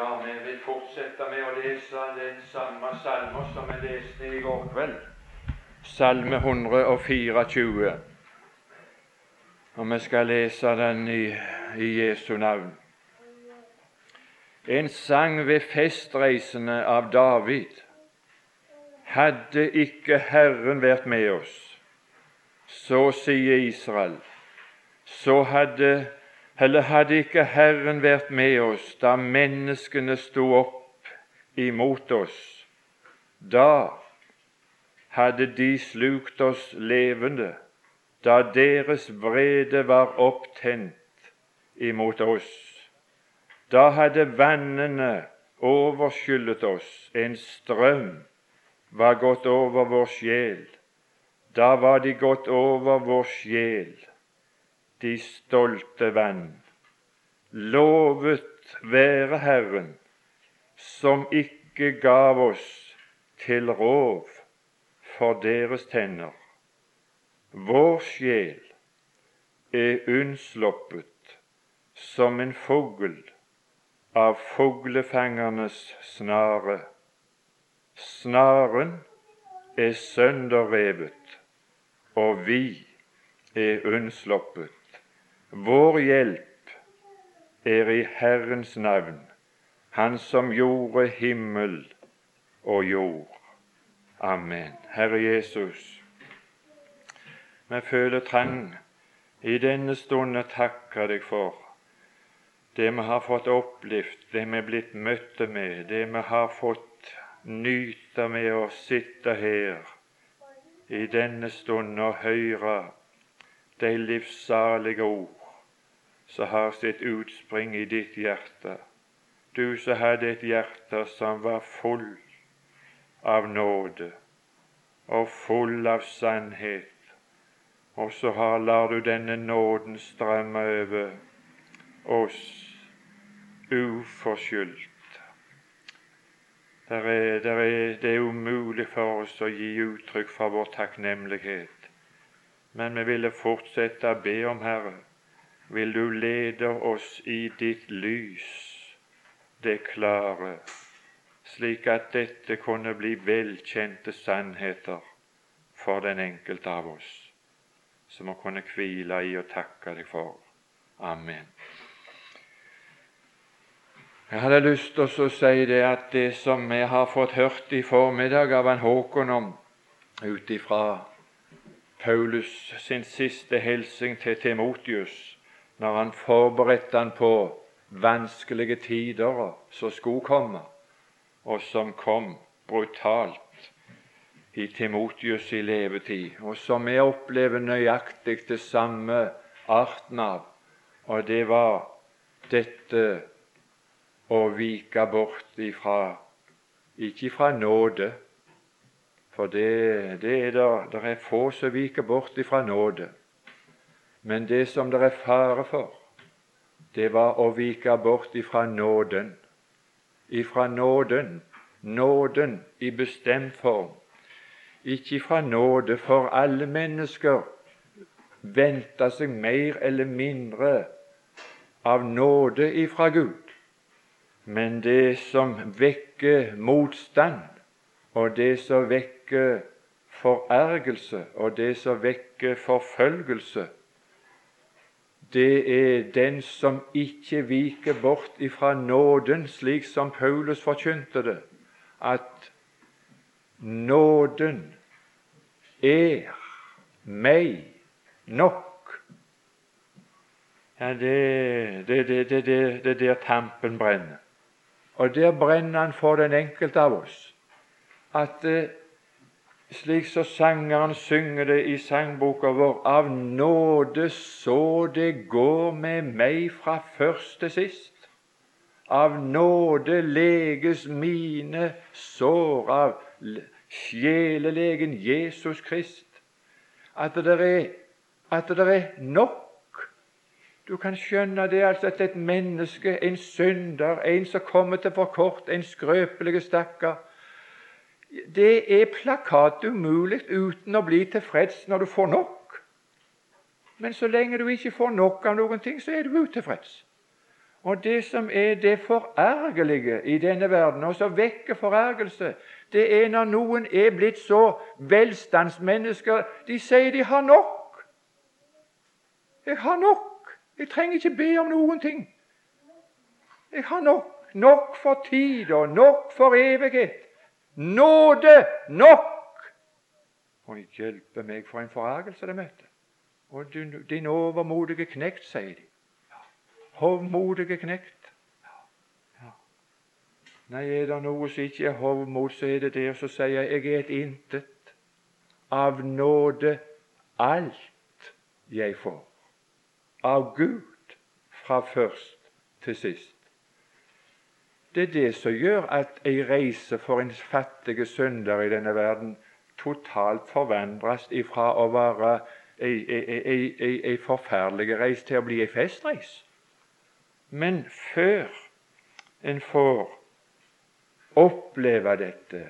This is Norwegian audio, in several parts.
Ja, vi vil fortsette med å lese den samme salmen som vi leste i går kveld. Salme 124. Og vi skal lese den i, i Jesu navn. En sang ved festreisene av David. Hadde ikke Herren vært med oss, så sier Israel, så hadde eller hadde ikke Herren vært med oss da menneskene sto opp imot oss? Da hadde de slukt oss levende, da deres vrede var opptent imot oss. Da hadde vannene overskyllet oss, en strøm var gått over vår sjel. Da var de gått over vår sjel de stolte vann. Lovet være Herren, som ikke gav oss til rov for deres tenner. Vår sjel er unnsluppet som en fugl av fuglefangernes snare. Snaren er sønderrevet, og vi er unnsluppet. Vår hjelp er i Herrens navn, Han som gjorde himmel og jord. Amen. Herre Jesus, vi føler trang i denne stund å takke deg for det vi har fått opplevd, det vi er blitt møtt med, det vi har fått nyte med å sitte her i denne stund og høre de livssalige ord som har sitt utspring i ditt hjerte. Du som hadde et hjerte som var full av nåde og full av sannhet, og så har, lar du denne nåden strømme over oss uforskyldt. Det er, der er, det er umulig for oss å gi uttrykk for vår takknemlighet, men vi ville fortsette å be om, Herre, vil du lede oss i ditt lys, det klare, slik at dette kunne bli velkjente sannheter for den enkelte av oss, som må kunne hvile i og takke deg for. Amen. Jeg hadde lyst til å si det at det som vi har fått hørt i formiddag av han Håkon om, ut ifra Paulus sin siste hilsen til Timotius, når han forberedte han på vanskelige tider som skulle komme, og som kom brutalt i Timotius' i levetid, og som vi opplever nøyaktig det samme arten av, og det var dette å vike bort ifra ikke fra nåde, for det, det er der, der er få som viker bort ifra nåde. Men det som det er fare for, det var å vike bort ifra nåden. Ifra nåden, nåden i bestemt form. Ikke ifra nåde, for alle mennesker venter seg mer eller mindre av nåde ifra Gud. Men det som vekker motstand, og det som vekker forergelse, og det som vekker forfølgelse, det er den som ikke viker bort ifra nåden, slik som Paulus forkynte det, at nåden er meg nok. Ja, det, det, det, det, det, det der tampen brenner. Og der brenner han for den enkelte av oss. At eh, slik så sangeren synger det i sangboka vår, av nåde så det går med meg fra først til sist. Av nåde leges mine sår av sjelelegen Jesus Krist. At det er, er nok. Du kan skjønne det altså at et menneske, en synder, en som kommer til for kort, en skrøpelig stakkar, det er plakat umulig uten å bli tilfreds når du får nok. Men så lenge du ikke får nok av noen ting, så er du utilfreds. Og det som er det forergelige i denne verden, og som vekker forergelse, det er når noen er blitt så velstandsmennesker De sier de har nok. Jeg har nok. Jeg trenger ikke be om noen ting. Jeg har nok. Nok for tid og nok for evighet. Nåde nok! Og hjelpe meg for en forargelse de møtte. Og din overmodige knekt, sier de. Hovmodige knekt. Nei, er det noe som ikke er hovmod, så er det det. som sier jeg jeg er et intet. Av nåde alt jeg får. Av Gud fra først til sist. Det er det som gjør at ei reise for en fattig synder i denne verden totalt forvandles ifra å være ei, ei, ei, ei forferdelig reis til å bli ei festreis. Men før en får oppleve dette,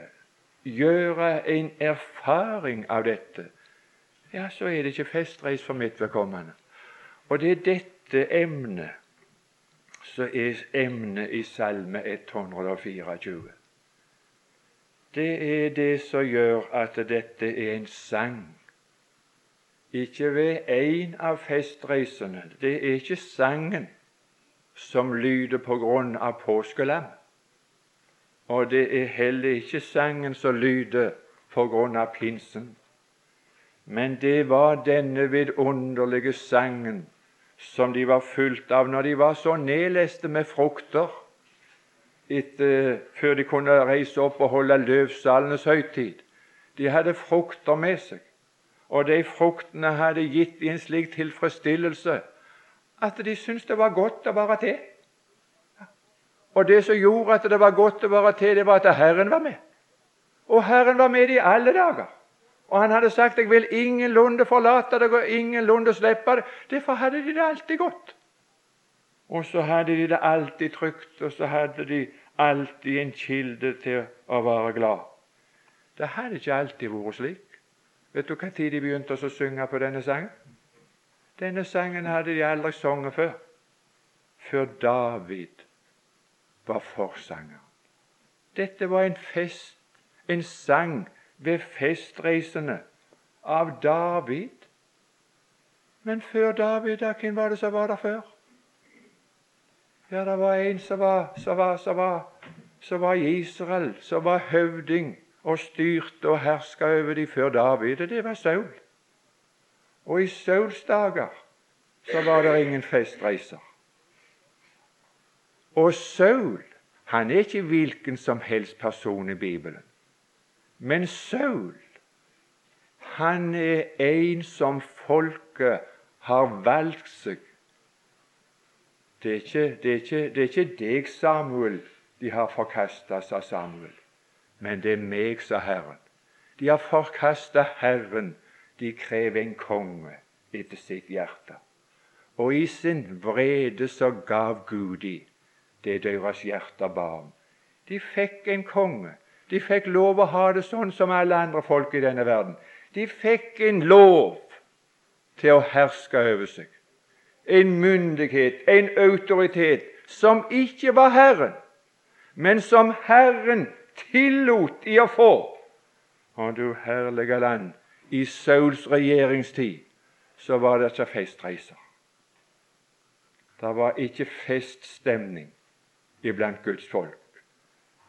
gjøre en erfaring av dette, ja, så er det ikke festreis for mitt vedkommende. Og det er dette emnet så er emnet i Salme 124. Det er det som gjør at dette er en sang. Ikke ved en av festreisene. Det er ikke sangen som lyder på grunn av påskelam. Og det er heller ikke sangen som lyder på grunn av pinsen. Men det var denne vidunderlige sangen som de var fulgt av når de var så nedleste med frukter etter, før de kunne reise opp og holde løvsalenes høytid. De hadde frukter med seg, og de fruktene hadde gitt en slik tilfredsstillelse at de syntes det var godt å være til. Og det som gjorde at det var godt å være til, det var at Herren var med. Og Herren var med i alle dager. Og han hadde sagt 'Jeg vil ingenlunde forlate deg og ingenlunde slippe deg'. Derfor hadde de det alltid godt. Og så hadde de det alltid trygt, og så hadde de alltid en kilde til å være glad. Det hadde ikke alltid vært slik. Vet du når de begynte å synge på denne sangen? Denne sangen hadde de aldri sunget før. Før David var forsanger. Dette var en fest, en sang ved festreisene av David. Men før David, da, hvem var det som var der før? Ja, det var en som var, som var, som var, som var Israel, som var høvding og styrte og herska over dem før David, og det var Saul. Og i Sauls dager så var det ingen festreiser. Og Saul han er ikke hvilken som helst person i Bibelen. Men Saul, han er en som folket har valgt seg. Det er ikke, det er ikke, det er ikke deg, Samuel, de har forkasta, sa Samuel, men det er meg, sa Herren. De har forkasta Herren. De krever en konge etter sitt hjerte. Og i sin vrede så gav Gud de det deres hjerte ba om. De fikk en konge de fikk lov å ha det sånn som alle andre folk i denne verden. De fikk en lov til å herske over seg. En myndighet, en autoritet, som ikke var Herren, men som Herren tillot i å få. Å, du herlige land, i Sauls regjeringstid så var det ikke festreiser. Det var ikke feststemning iblant Guds folk.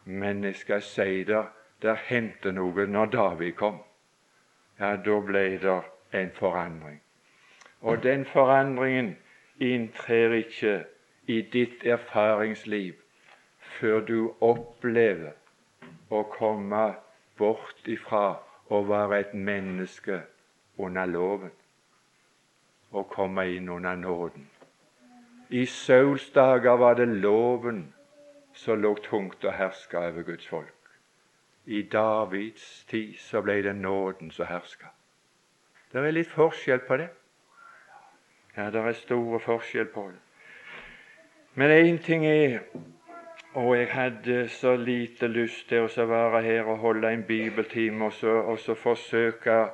Men jeg skal si der, der hendte noe når David kom. Ja, da ble det en forandring. Og den forandringen inntrer ikke i ditt erfaringsliv før du opplever å komme bort ifra å være et menneske under loven og komme inn under nåden. I Sauls dager var det loven som lå tungt og herska over Guds folk. I Davids tid så ble det nåden som herska. Det er litt forskjell på det. Ja, det er store forskjell på det. Men én ting er Og jeg hadde så lite lyst til å være her og holde en bibeltime og så, og så forsøke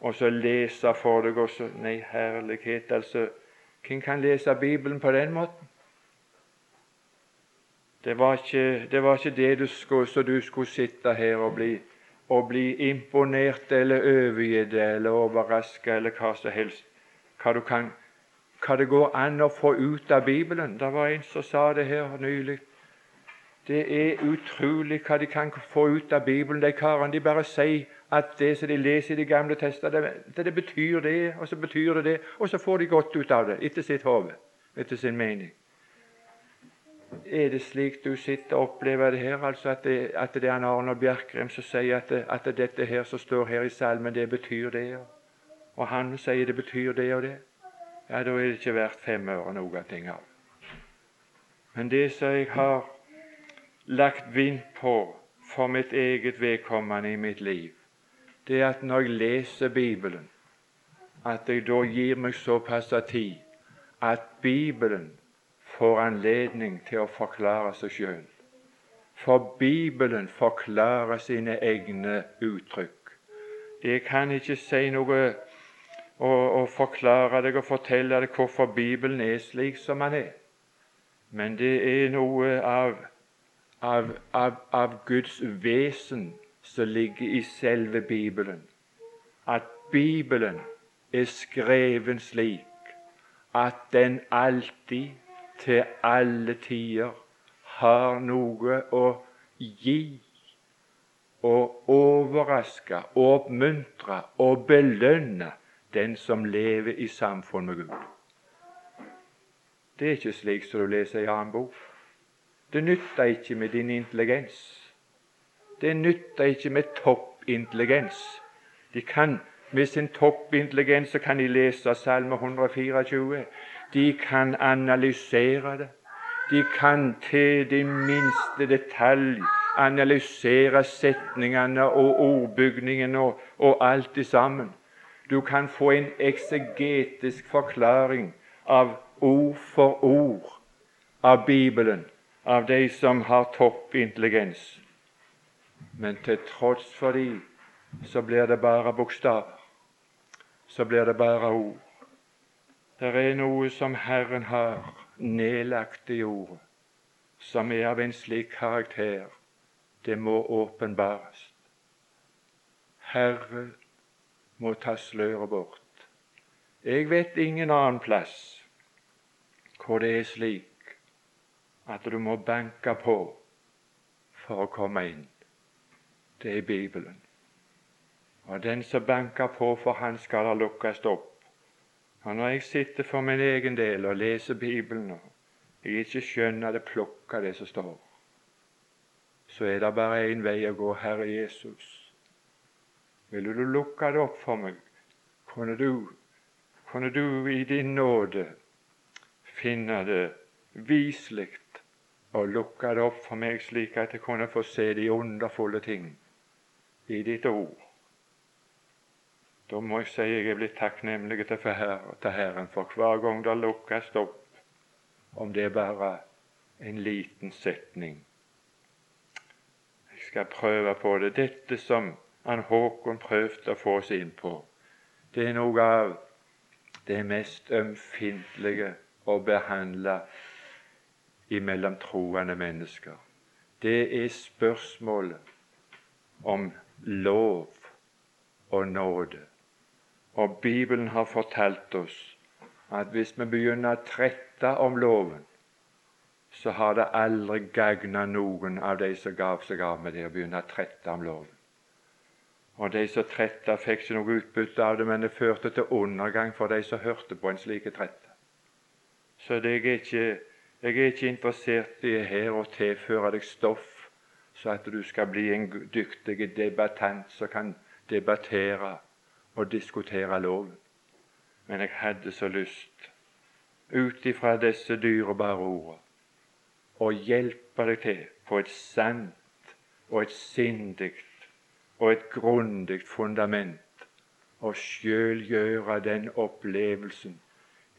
og så lese for deg og så Nei, herlighet, altså Hvem kan lese Bibelen på den måten? Det var ikke det, var ikke det du skulle, så du skulle sitte her og bli, og bli imponert eller overgitt eller overraska eller hva som helst. Hva, kan, hva det går an å få ut av Bibelen. Det var en som sa det her nylig. Det er utrolig hva de kan få ut av Bibelen, de karene. De bare sier at det som de leser i Det gamle testamentet, det, det betyr det, og så betyr det det, og så får de godt ut av det etter sitt hode, etter sin mening. Er det slik du sitter og opplever det her, altså at det, at det er Arnold Bjerkreim som sier at, det, at dette her som står her i salmen, det betyr det, og, han sier det betyr det og det? Ja, da er det ikke verdt fem øre noe ting av. Men det som jeg har lagt vind på for mitt eget vedkommende i mitt liv, det er at når jeg leser Bibelen, at jeg da gir meg såpass tid at Bibelen får anledning til å forklare seg sjøl. For Bibelen forklarer sine egne uttrykk. Jeg kan ikke si noe og, og forklare deg og fortelle deg hvorfor Bibelen er slik som den er. Men det er noe av, av, av, av Guds vesen som ligger i selve Bibelen. At Bibelen er skreven slik at den alltid til alle tider har noe å gi og overraske, oppmuntre og belønne den som lever i samfunn med Gud. Det er ikke slik som du leser i annen bok. Det nytter ikke med din intelligens. Det nytter ikke med toppintelligens. De kan, Med sin toppintelligens kan de lese Salme 124. De kan analysere det. De kan til de minste detalj analysere setningene og ordbygningen og, og alt det sammen. Du kan få en eksegetisk forklaring av ord for ord av Bibelen av de som har toppintelligens. Men til tross for de, så blir det bare bokstaver. Så blir det bare ord. Det er noe som Herren har nedlagt i ordet, som er av en slik karakter. Det må åpenbares. Herre må ta sløret bort. Jeg vet ingen annen plass hvor det er slik at du må banke på for å komme inn. Det er Bibelen. Og den som banker på, for han skal det lukkes opp. Og når jeg sitter for min egen del og leser Bibelen, og jeg ikke skjønner det plukka det som står, så er det bare én vei å gå, Herre Jesus. Vil du lukke det opp for meg? Kunne du, kunne du i din nåde finne det viselig å lukke det opp for meg, slik at jeg kunne få se de underfulle ting i ditt ord? Da må jeg si jeg er blitt takknemlig til, til Herren for hver gang det lukkes opp, om det er bare en liten setning. Jeg skal prøve på det. Dette som han Håkon prøvde å få oss inn på, det er noe av det mest ømfintlige å behandle imellom troende mennesker. Det er spørsmålet om lov og nåde. Og Bibelen har fortalt oss at hvis vi begynner å trette om loven, så har det aldri gagna noen av de som gav seg av med det å begynne å trette om loven. Og de som tretta, fikk ikke noe utbytte av det, men det førte til undergang for de som hørte på en slik trette. Så jeg er, ikke, jeg er ikke interessert i her å tilføre deg stoff så at du skal bli en dyktig debattant som kan debattere å diskutere loven. Men jeg hadde så lyst, ut ifra disse dyrebare ordene, å hjelpe deg til på et sant og et sindig og et grundig fundament, å sjøl gjøre den opplevelsen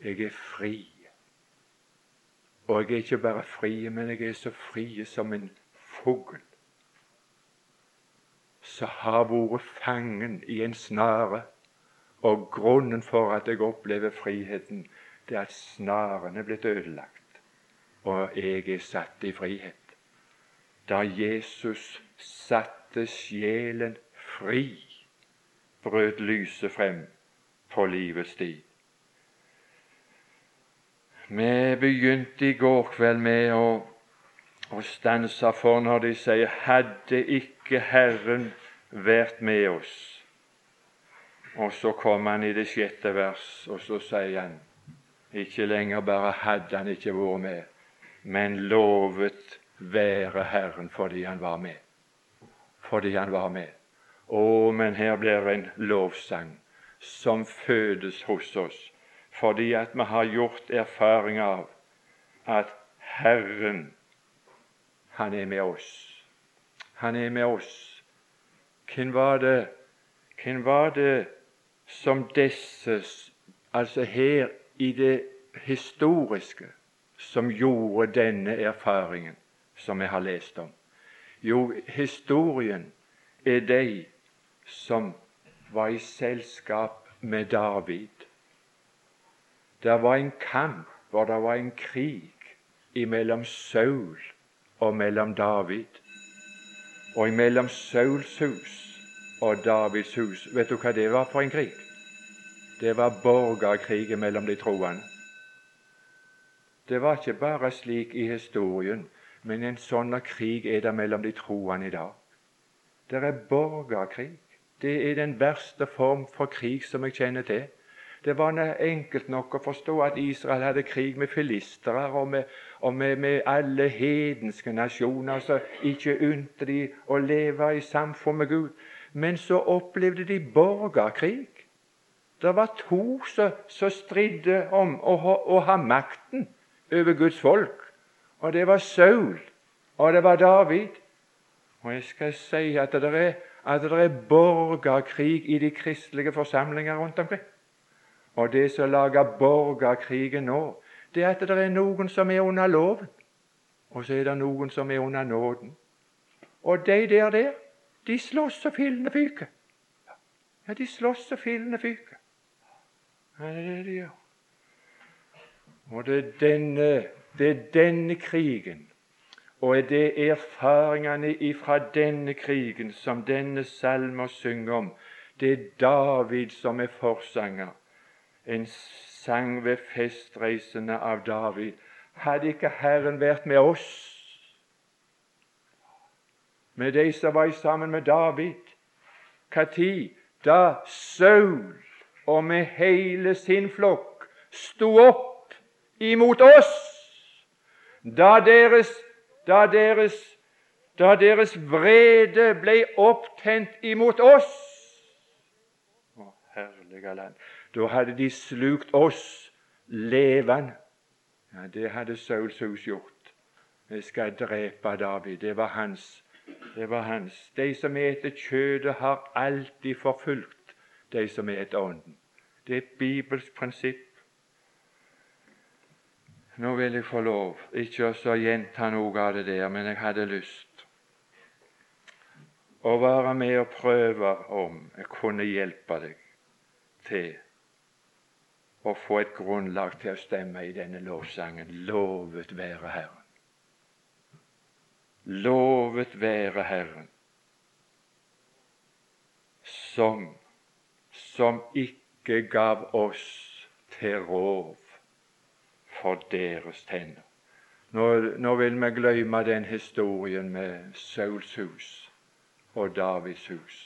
jeg er fri. Og jeg er ikke bare fri, men jeg er så fri som en fugl som har vært fangen i en snare. Og grunnen for at jeg opplever friheten, det er at snaren er blitt ødelagt, og jeg er satt i frihet. da Jesus satte sjelen fri, brøt lyset frem på livets sti. Vi begynte i går kveld med å, å stansa for når de sier 'Hadde ikke Herren vært med oss'. Og så kommer han i det sjette vers, og så sier han ikke lenger bare hadde han ikke vært med, men lovet være Herren fordi han var med. Fordi han var med. Å, men her blir det en lovsang som fødes hos oss fordi at vi har gjort erfaring av at Herren, han er med oss. Han er med oss. Hvem var det, hvem var det som disse, altså her i det historiske, som gjorde denne erfaringen som jeg har lest om? Jo, historien er de som var i selskap med David. Det var en kamp, og det var en krig imellom Saul og mellom David. Og mellom Sauls hus og Davids hus. Vet du hva det var for en krig? Det var borgerkrig mellom de troende. Det var ikke bare slik i historien, men en sånn krig er det mellom de troende i dag. Det er borgerkrig. Det er den verste form for krig som jeg kjenner til. Det var enkelt nok å forstå at Israel hadde krig med filistere og, med, og med, med, alle hedenske nasjoner som ikke unte de å leve i samfunn med Gud. Men så opplevde de borgerkrig. Det var to som stridde om å ha, å ha makten over Guds folk. Og det var Saul, og det var David. Og jeg skal si at det er, er borgerkrig i de kristelige forsamlinger rundt omkring. Og det som lager borgerkrigen nå, det er at det er noen som er under loven, og så er det noen som er under nåden. Og de der der, de slåss så fillene fyker. Ja, de slåss så fillene fyker. Ja, det er det de gjør. Og det er denne, det er denne krigen og er det erfaringene ifra denne krigen som denne salmer synger om. Det er David som er forsanger. En sang ved festreisene av David. Hadde ikke Herren vært med oss, med de som var sammen med David Når? Da Saul og med hele sin flokk sto opp imot oss. Da deres da deres, da deres vrede ble opptent imot oss. Å, herlige land. Da hadde de slukt oss levende. Ja, Det hadde Sauls hus gjort. Vi skal drepe David. Det var hans. Det var hans. De som eter kjødet, har alltid forfulgt de som eter ånden. Det er et bibelsk prinsipp. Nå vil jeg få lov, ikke å gjenta noe av det der, men jeg hadde lyst å være med og prøve om jeg kunne hjelpe deg til å få et grunnlag til å stemme i denne lovsangen. Lovet være Herren. Lovet være Herren, som, som ikke gav oss til rov for deres tenner. Nå, nå vil vi glemme den historien med Sauls hus og Davids hus.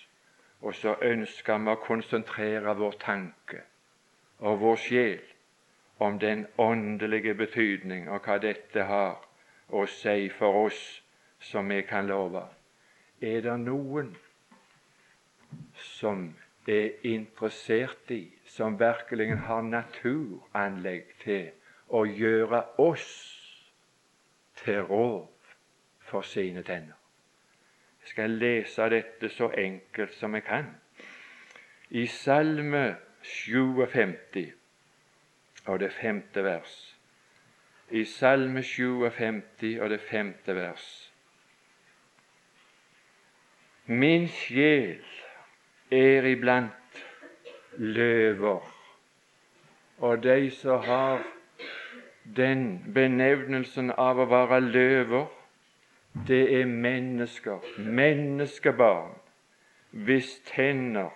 Og så ønsker vi å konsentrere vår tanke og vår sjel om den åndelige betydning og hva dette har å si for oss som vi kan love. Er det noen som er interessert i, som virkelig har naturanlegg til å gjøre oss til rov for sine tenner. Jeg skal lese dette så enkelt som jeg kan. I Salme 57 og det femte vers. I Salme 57 og det femte vers. Min sjel er iblant løver, og de som har den benevnelsen av å være løver, det er mennesker, menneskebarn, hvis tenner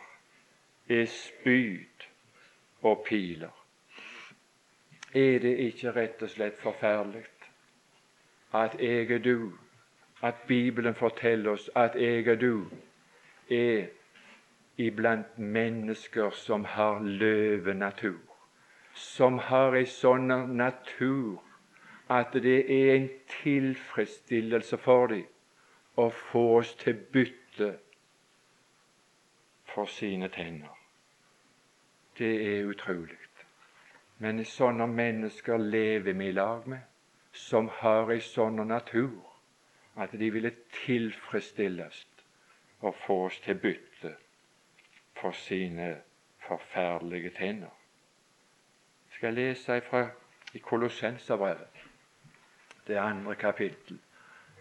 er spyd og piler. Er det ikke rett og slett forferdelig at jeg er du, at Bibelen forteller oss at jeg og du er iblant mennesker som har løvenatur, som har ei sånn natur at det er en tilfredsstillelse for dem å få oss til bytte for sine tenner. Det er utrolig. Men sånne mennesker lever vi i lag med, som har ei sånn natur at de ville tilfredsstilles og få oss til bytte for sine forferdelige tenner. Jeg skal lese fra i Kolossenserbrevet, det andre kapittel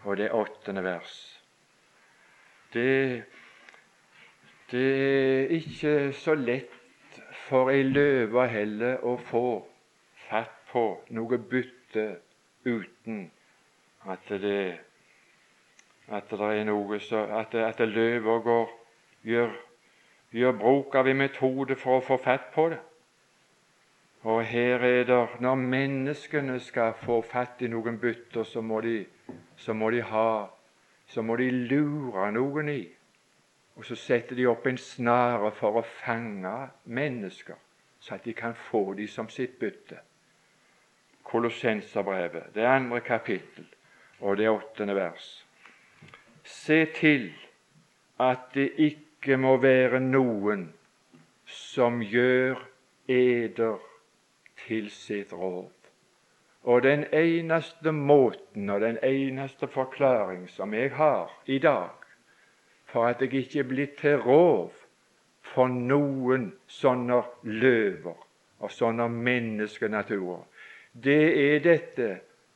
og det åttende vers. Det, det er ikke så lett for ei løve heller å få fatt på noe bytte uten at det, at det er noe så At, at løva gjør, gjør bruk av en metode for å få fatt på det. Og her er det Når menneskene skal få fatt i noen bytter, så må de, så må de ha Så må de lure noen i. Og så setter de opp en snare for å fange mennesker, så at de kan få dem som sitt bytte. Kolossenserbrevet, det andre kapittel og det åttende vers. Se til at det ikke må være noen som gjør eder til sitt råd. Og den eneste måten og den eneste forklaring som jeg har i dag for at jeg ikke er blitt til rov for noen sånne løver og sånne menneskenaturer, det er dette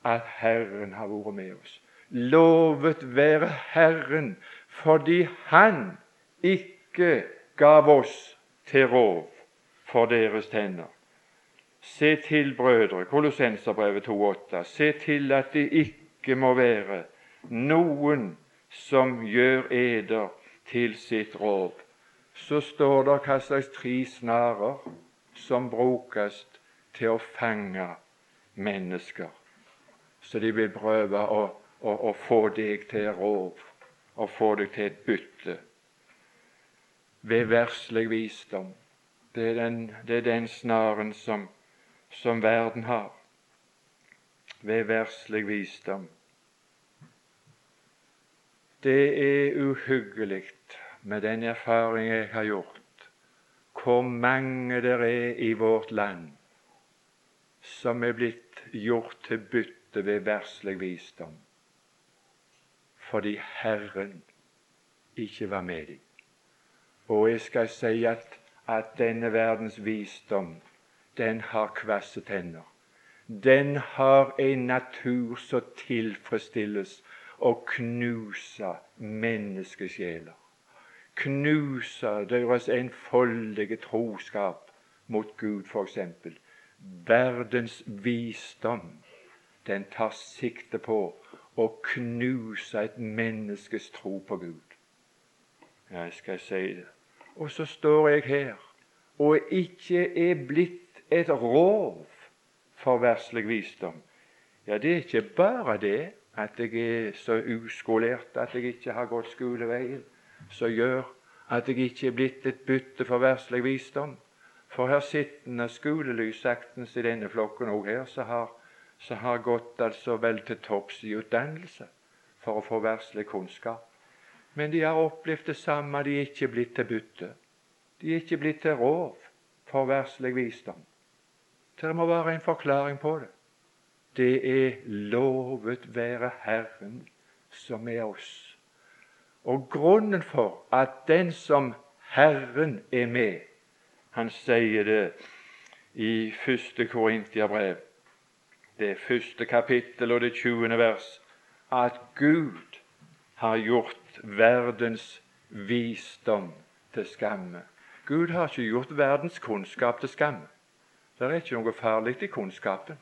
at Herren har vært med oss. Lovet være Herren fordi Han ikke gav oss til rov for deres tenner. Se til, brødre, Kolossenserbrevet 2,8. Se til at det ikke må være noen som gjør eder til sitt råd. Så står det hva slags tre snarer som brukes til å fange mennesker. Så de vil prøve å, å, å få deg til rov, å få deg til et bytte. Ved verslig visdom. Det er den, det er den snaren som som verden har ved verslig visdom. Det er uhyggelig med den erfaring jeg har gjort, hvor mange det er i vårt land som er blitt gjort til bytte ved verslig visdom, fordi Herren ikke var med dem. Og jeg skal si at, at denne verdens visdom den har kvasse tenner. Den har en natur som tilfredsstilles og knuse menneskesjeler. Knuse deres enfoldige troskap mot Gud, f.eks. Verdens visdom, den tar sikte på å knuse et menneskes tro på Gud. Jeg skal si det. Og så står jeg her og ikke er blitt et rov for verslig visdom. Ja, det er ikke bare det at jeg er så uskolert at jeg ikke har gått skoleveien, som gjør at jeg ikke er blitt et bytte for verslig visdom. For her sittende skolelys saktens i denne flokken òg her, som har, så har gått altså vel til topps i utdannelse for å få verslig kunnskap. Men de har opplevd det samme, de er ikke blitt til bytte. De er ikke blitt til rov for verslig visdom. Det må være en forklaring på det. Det er lovet være Herren som er oss. Og grunnen for at den som Herren er med Han sier det i første Korintiabrev, det første kapittel og det tjuende vers, at Gud har gjort verdens visdom til skamme. Gud har ikke gjort verdens kunnskap til skamme. Det er ikke noe farlig i kunnskapen.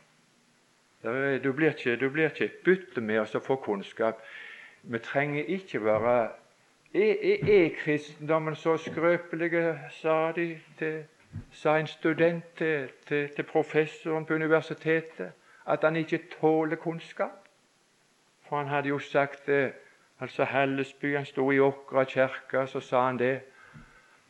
Du, blir ikke, du blir ikke et bytte med å få kunnskap. Vi trenger ikke være Er, er, er kristendommen så skrøpelig, sa, de til, sa en student til, til, til professoren på universitetet, at han ikke tåler kunnskap? For han hadde jo sagt det Altså Hallesby han sto i Åkra kirke, så sa han det.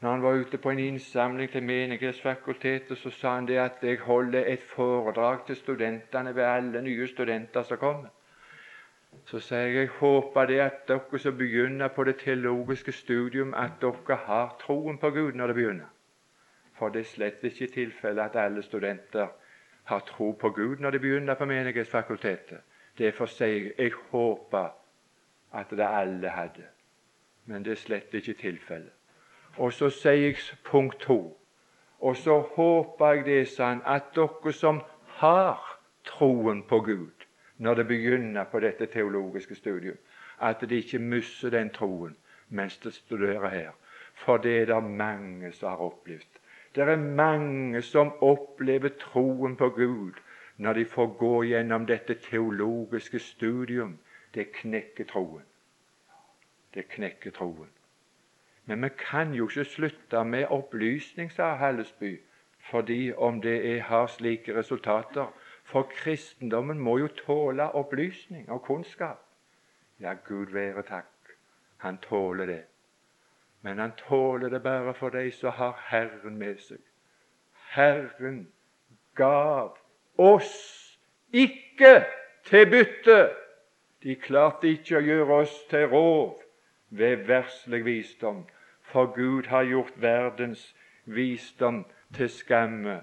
Når han var ute på en innsamling til Menighetsfakultetet, så sa han det at jeg holder et foredrag til studentene ved alle nye studenter som kommer. Så sier jeg jeg håper det at dere som begynner på det teologiske studium, at dere har troen på Gud når det begynner. For det er slett ikke tilfellet at alle studenter har tro på Gud når de begynner på Menighetsfakultetet. Derfor sier jeg jeg håper at det alle hadde. Men det er slett ikke tilfellet. Og så sier jeg punkt to. Og så håper jeg det, sånn, at dere som har troen på Gud når det begynner på dette teologiske studiet, at de ikke mister den troen mens de studerer her. For det er det mange som har opplevd. Det er mange som opplever troen på Gud når de får gå gjennom dette teologiske studium det knekker troen. Det knekker troen. Men vi kan jo ikke slutte med opplysning, sa Hallesby, fordi om det har slike resultater. For kristendommen må jo tåle opplysning og kunnskap. Ja, Gud være takk. Han tåler det. Men han tåler det bare for de som har Herren med seg. Herren gav oss ikke til bytte de klarte ikke å gjøre oss til rov ved verslig visdom, for Gud har gjort verdens visdom til skamme.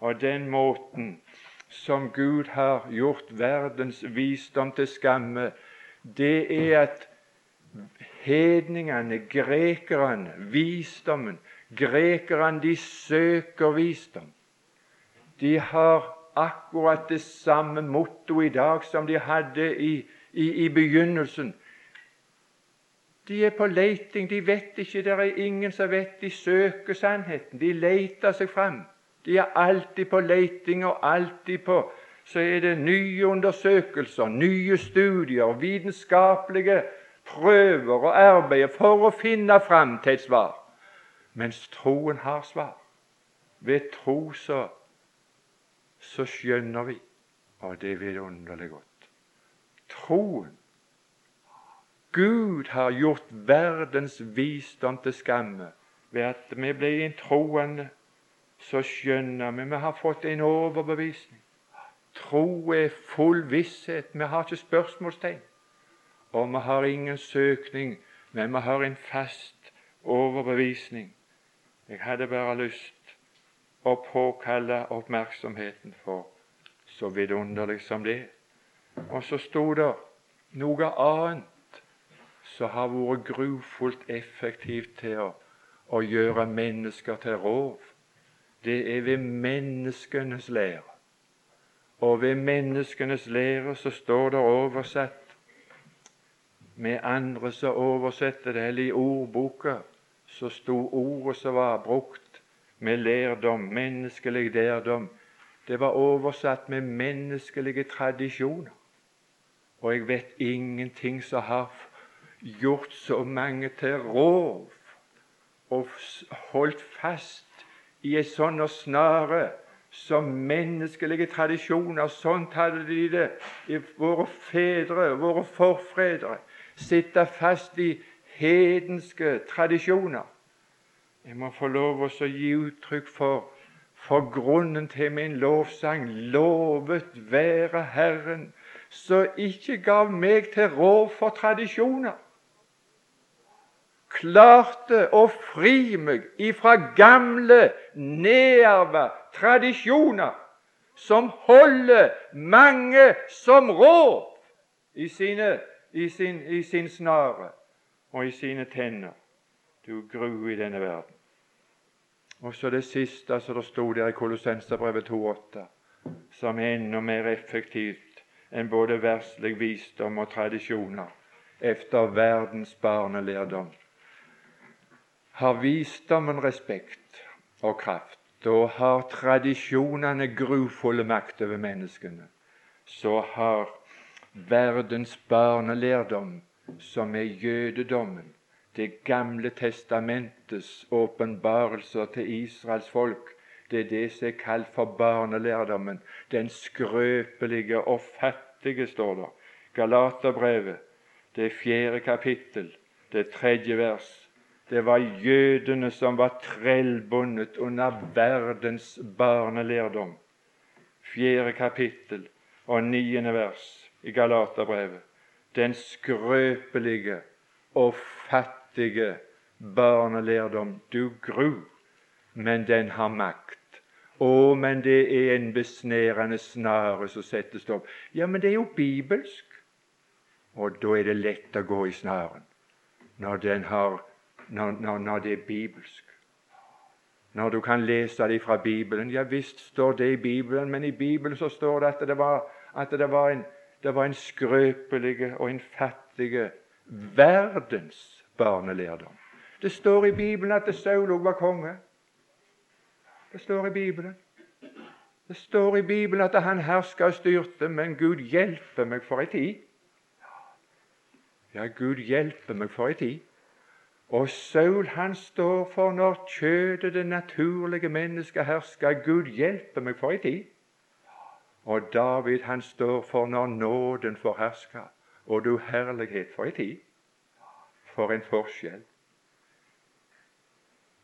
Og den måten som Gud har gjort verdens visdom til skamme, det er at hedningene, grekerne, visdommen Grekerne de søker visdom. De har akkurat det samme motto i dag som de hadde i i, i begynnelsen. De er på leiting. De vet ikke, det er ingen som vet. De søker sannheten. De leter seg fram. De er alltid på leiting og alltid på Så er det nye undersøkelser, nye studier, vitenskapelige prøver og arbeider for å finne fram til et svar. Mens troen har svar. Ved tro så, så skjønner vi, og det er vidunderlig godt troen. Gud har gjort verdens visdom til skamme ved at vi ble en troende. Så skjønner vi vi har fått en overbevisning. Tro er full visshet. Vi har ikke spørsmålstegn. Og vi har ingen søkning, men vi har en fast overbevisning. Jeg hadde bare lyst å påkalle oppmerksomheten for så vidunderlig som det. Og så sto det noe annet som har vært grufullt effektivt til å, å gjøre mennesker til rov. Det er ved menneskenes lære. Og ved menneskenes lære så står det oversatt med andre som oversetter det, eller i ordboka så sto ordet som var brukt med lærdom, menneskelig lærdom, det var oversatt med menneskelige tradisjoner. Og jeg vet ingenting som har gjort så mange til rov og holdt fast i ei sånn snare som menneskelige tradisjoner. Sånt hadde de det i våre fedre, våre forfedre. Sitte fast i hedenske tradisjoner. Jeg må få lov å gi uttrykk for for grunnen til min lovsang. Lovet være Herren som ikke gav meg til råd for tradisjoner. Klarte å fri meg ifra gamle, nedarva tradisjoner som holder mange som råd i, sine, i, sin, i sin snare og i sine tenner. Du gru i denne verden. Og så det siste som det sto der i Kolossenserbrevet 2,8, som er enda mer effektivt enn både verslig visdom og tradisjoner efter verdens barnelærdom. Har visdommen respekt og kraft, da har tradisjonene grufulle makt over menneskene. Så har verdens barnelærdom som er jødedommen, Det gamle testamentets åpenbarelser til Israels folk. Det er det som er kalt for barnelærdommen. Den skrøpelige og fattige, står der. Galaterbrevet, det fjerde kapittel, det tredje vers. Det var jødene som var trellbundet under verdens barnelærdom. Fjerde kapittel og niende vers i Galaterbrevet. Den skrøpelige og fattige barnelærdom. Du gru, men den har makt. Å, men det er en besnærende snare som settes opp. Ja, men det er jo bibelsk. Og da er det lett å gå i snaren når, den har, når, når, når det er bibelsk. Når du kan lese det fra Bibelen. Ja visst står det i Bibelen, men i Bibelen så står det at det var, at det var, en, det var en skrøpelig og en fattig verdens barnelærdom. Det står i Bibelen at Saul òg var konge. Det står i Bibelen. Det står i Bibelen at han herska og styrte, men Gud hjelpe meg for ei tid. Ja, Gud hjelpe meg for ei tid. Og Saul han står for når kjødet, det naturlige mennesket, hersker. Gud hjelpe meg for ei tid. Og David han står for når nåden får herske, og du herlighet for ei tid. For en forskjell.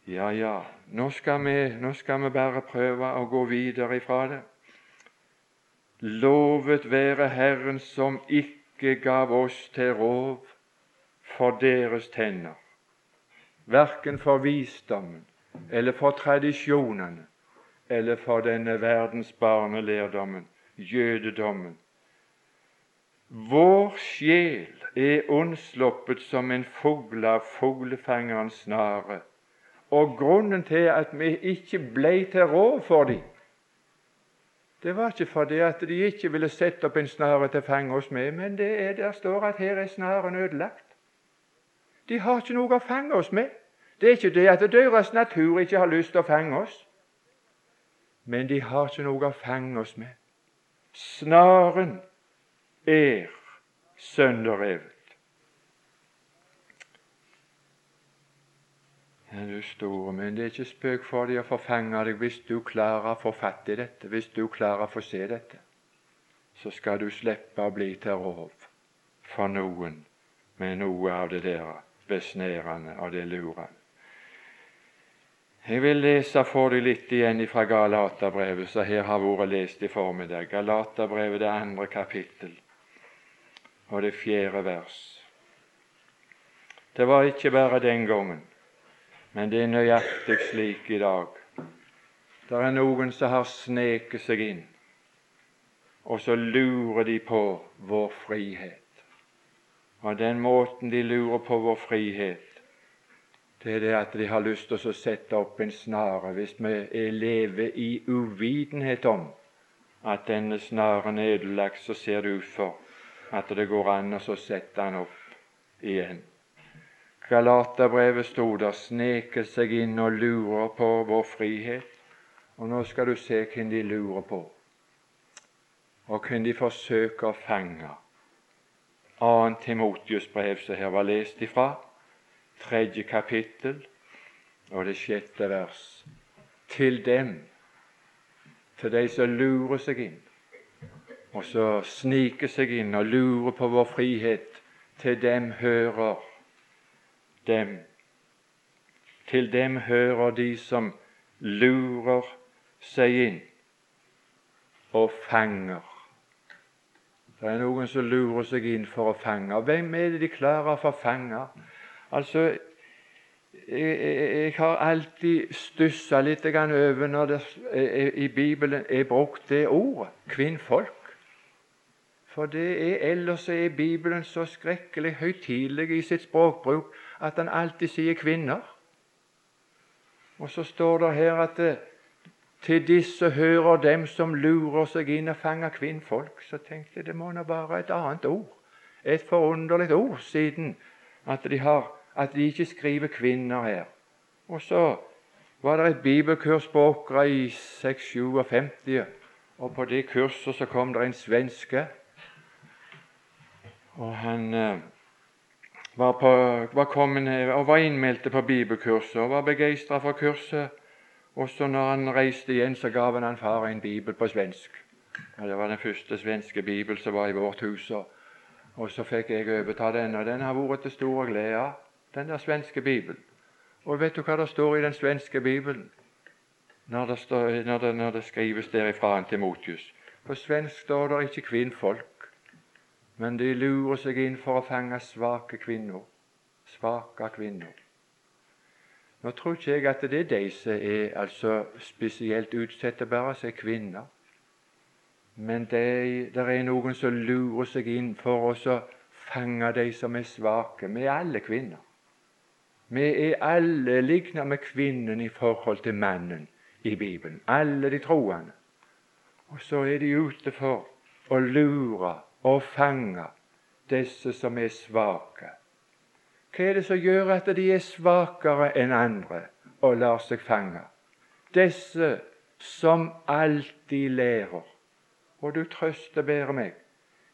Ja, ja, nå skal, vi, nå skal vi bare prøve å gå videre ifra det. Lovet være Herren som ikke gav oss til rov for deres tenner verken for visdommen eller for tradisjonene eller for denne verdens barnelærdommen, jødedommen. Vår sjel er unnsluppet som en fugl av fuglefangerens snare. Og grunnen til at vi ikke ble til råd for dem, det var ikke fordi at de ikke ville sette opp en snare til å fange oss med, men det er, der står at her er snaren ødelagt. De har ikke noe å fange oss med. Det er ikke det at deres natur ikke har lyst til å fange oss, men de har ikke noe å fange oss med. Snaren er sønderrevet. Ja, du store, men det er ikke spøk for dem å forfange deg hvis du klarer å få fatt i dette, hvis du klarer å få se dette. Så skal du slippe å bli til rov for noen med noe av det der besnærende og det lurer. Jeg vil lese for deg litt igjen fra Galaterbrevet, som her har vært lest i formiddag. Galaterbrevet, det andre kapittel og det fjerde vers. Det var ikke bare den gangen, men det er nøyaktig slik i dag. Det er noen som har sneket seg inn, og så lurer de på vår frihet. Og den måten de lurer på vår frihet, det er det at de har lyst til å sette opp en snare hvis vi lever i uvitenhet om at denne snaren er ødelagt, så ser det ut for at det går an å sette den opp igjen. Galaterbrevet sto der, sneker seg inn og lurer på vår frihet. Og nå skal du se hvem de lurer på, og hvem de forsøker å fange. 2. Timotius brev, som her var lest ifra, tredje kapittel og det sjette vers. Til dem, til de som lurer seg inn, og så sniker seg inn og lurer på vår frihet, til dem hører dem. Til dem hører de som lurer seg inn og fanger. Det er noen som lurer seg inn for å fange. Hvem er det de klarer å få fange? Altså, jeg, jeg, har alltid stussa litt over når det i Bibelen er brukt det ordet kvinnfolk. For det er ellers er Bibelen så skrekkelig høytidelig i sitt språkbruk at han alltid sier kvinner. Og så står det her at det, til disse hører dem som lurer seg inn og fanger kvinnfolk. Så tenkte jeg det må nå være et annet ord. Et forunderlig ord, siden at de har at de ikke skriver kvinner her. Og så var det et bibelkurs på Åkra i 657, og på det kurset så kom det en svenske. Og han, eh, var, på, var kommet og var innmeldte på bibelkurset og var begeistra for kurset. Og så når han reiste igjen, så gav han han far en bibel på svensk. Og det var den første svenske bibel som var i vårt hus. Og så fikk jeg overta den, og den har vært til stor glede, den der svenske bibelen. Og vet du hva det står i den svenske bibelen når det, står, når det, når det skrives derifra til Timotius? På svensk står det ikke kvinnfolk, men de lurer seg inn for å fange svake kvinner. Svake kvinner. Nå tror ikke jeg at det er de som er altså spesielt utsatte, bare som er kvinner. Men det, er noen som lurer seg inn for å fange de som er svake. Vi er alle kvinner. Vi er alle lignet med kvinnen i forhold til mannen i Bibelen. Alle de troende. Og så er de ute for å lure og fange disse som er svake. Hva er det som gjør at de er svakere enn andre og lar seg fange? Disse som alltid lærer og du trøster bedre meg.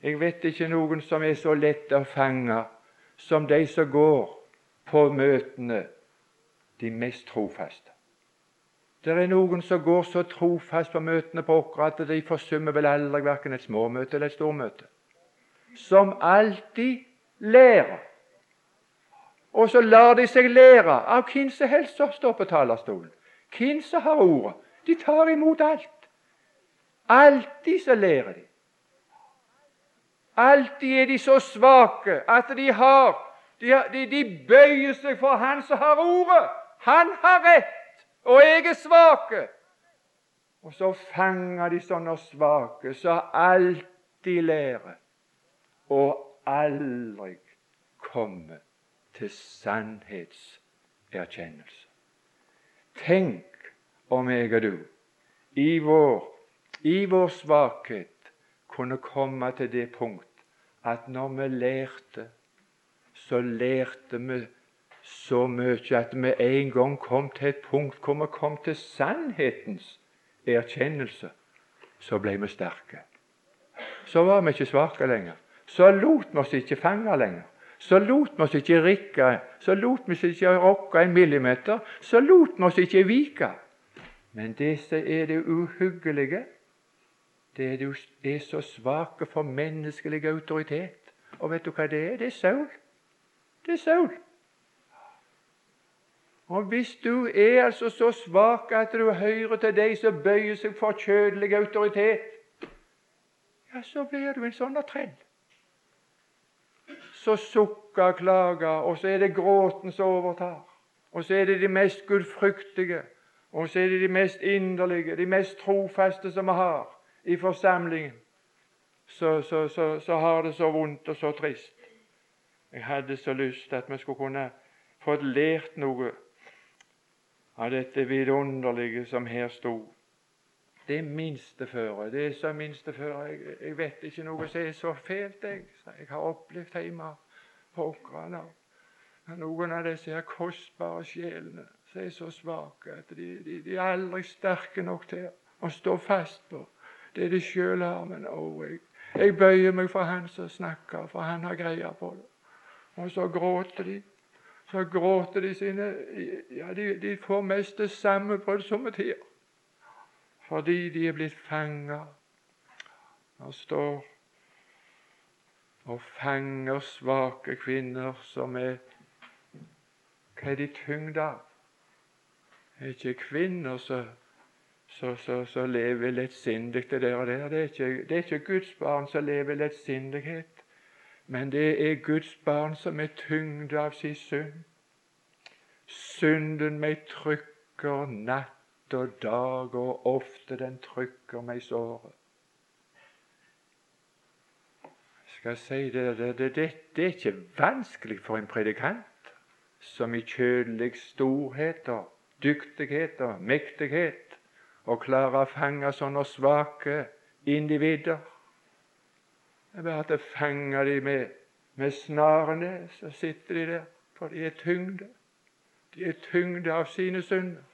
Jeg vet ikke noen som er så lett å fange som de som går på møtene, de mest trofaste. Det er noen som går så trofast på møtene på Åkra at de forsummer vel aldri verken et småmøte eller et stormøte. Som alltid lærer. Og så lar de seg lære av hvem som helst som står på talerstolen. Hvem som har ordet. De tar imot alt. Alltid så lærer de. Alltid er de så svake at de har de, de, de bøyer seg for Han som har ordet. Han har rett, og jeg er svake. Og så fanger de sånne svake som alltid lærer, og aldri kommer til sannhetserkjennelse. Tenk om jeg og du i vår i vår svakhet kunne komme til det punkt at når vi lærte, så lærte vi så mye at vi en gang kom til et punkt hvor vi kom til sannhetens erkjennelse. Så ble vi sterke. Så var vi ikke svake lenger. Så lot vi oss ikke fange lenger. Så lot vi oss ikke rikke, så lot vi oss ikke rokke en millimeter. Så lot vi oss ikke vike. Men det som er det uhyggelige, det er du er så svake for menneskelig autoritet. Og vet du hva det er? Det er Saul. Det er Saul. Og hvis du er altså så svak at du hører til de som bøyer seg for kjødelig autoritet, ja, så blir du en sånn trell. Så sukker, klager, og så er det gråten som overtar. Og så er det de mest gudfryktige, og så er det de mest inderlige, de mest trofaste som vi har i forsamlingen så, så, så, så, har det så vondt og så trist. Jeg hadde så lyst at vi skulle kunne fått lært noe av dette vidunderlige som her sto. Det minsteføret. Det er så minsteføret. Jeg, jeg vet ikke noe som er så fælt, jeg. Jeg har opplevd hjemme på Åkrane noen av disse her kostbare sjelene som er så svake at de, de, de er aldri sterke nok til å stå fast på det de sjøl har. Men å, jeg, jeg, bøyer meg for han som snakker, for han har greie på det. Og så gråter de. Så gråter de sine Ja, de, de får mest det samme på som samme her. Fordi de er blitt fanga. Det står og fanger svake kvinner som er Hva er de tyngd av? Er ikke kvinner som lever lettsindig det der der. Det er, ikke, det er ikke Guds barn som lever lettsindighet, men det er Guds barn som er tyngd av sin synd. Synden meg trykker natt og dag, og ofte den trykker meg såret. Skal jeg si det, det, det, det er ikke vanskelig for en predikant som i kjødelig storhet og dyktighet og mektighet og klare å fange sånne svake individer. Det er bare at jeg fanger dem med, med snarene, så sitter de der, for de er tyngde. De er tyngde av sine synder.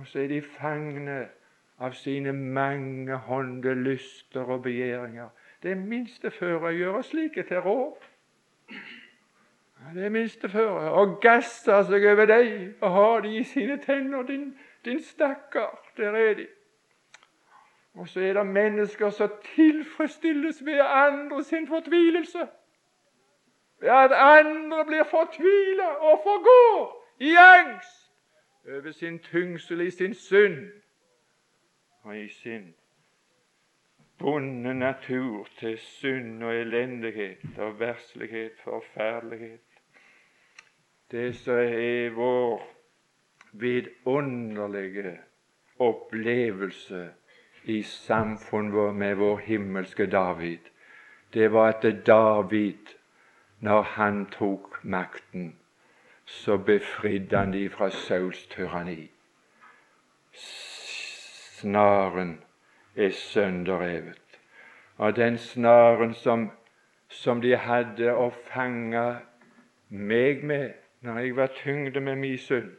Og så er de fangne av sine mange hånde lyster og begjæringer. Det minste før jeg gjør slike til rov. Det minste før. å gasser seg over deg og ha dem i sine tenner. Din, din stakkar, der er de. Og så er det mennesker som tilfredsstilles ved andre sin fortvilelse. Ved at andre blir fortvila og forgår i angst over sin tyngsel i sin synd. Og i sin bonde natur til synd og elendighet og verslighet, forferdelighet. Det som er vår vidunderlige opplevelse i samfunnet med vår himmelske David, det var at David, når han tok makten, så befridde han de fra Sauls tyranni. Snaren er sønderrevet. Og den snaren som, som de hadde å fange meg med når jeg var tyngde med min synd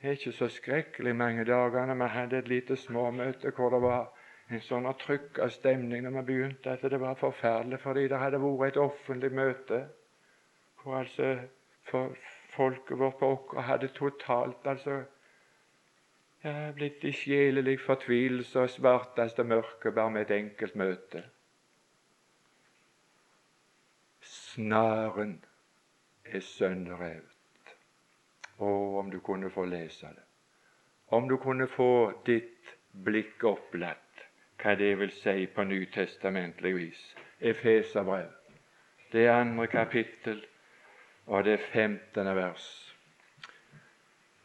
Det er ikke så skrekkelig mange dagene vi hadde et lite småmøte hvor det var en sånn trykk av stemning når vi begynte, at det var forferdelig fordi det hadde vært et offentlig møte hvor altså folket vårt på Åkra hadde totalt altså er blitt i sjelelig fortvilelse og svarteste mørke bare med et enkelt møte. Snaren er sønderrevet. Å, om du kunne få lese det. Om du kunne få ditt blikk opplatt hva det vil si på nytestamentlig vis. Efeserbrev, det andre kapittel og det femtende vers.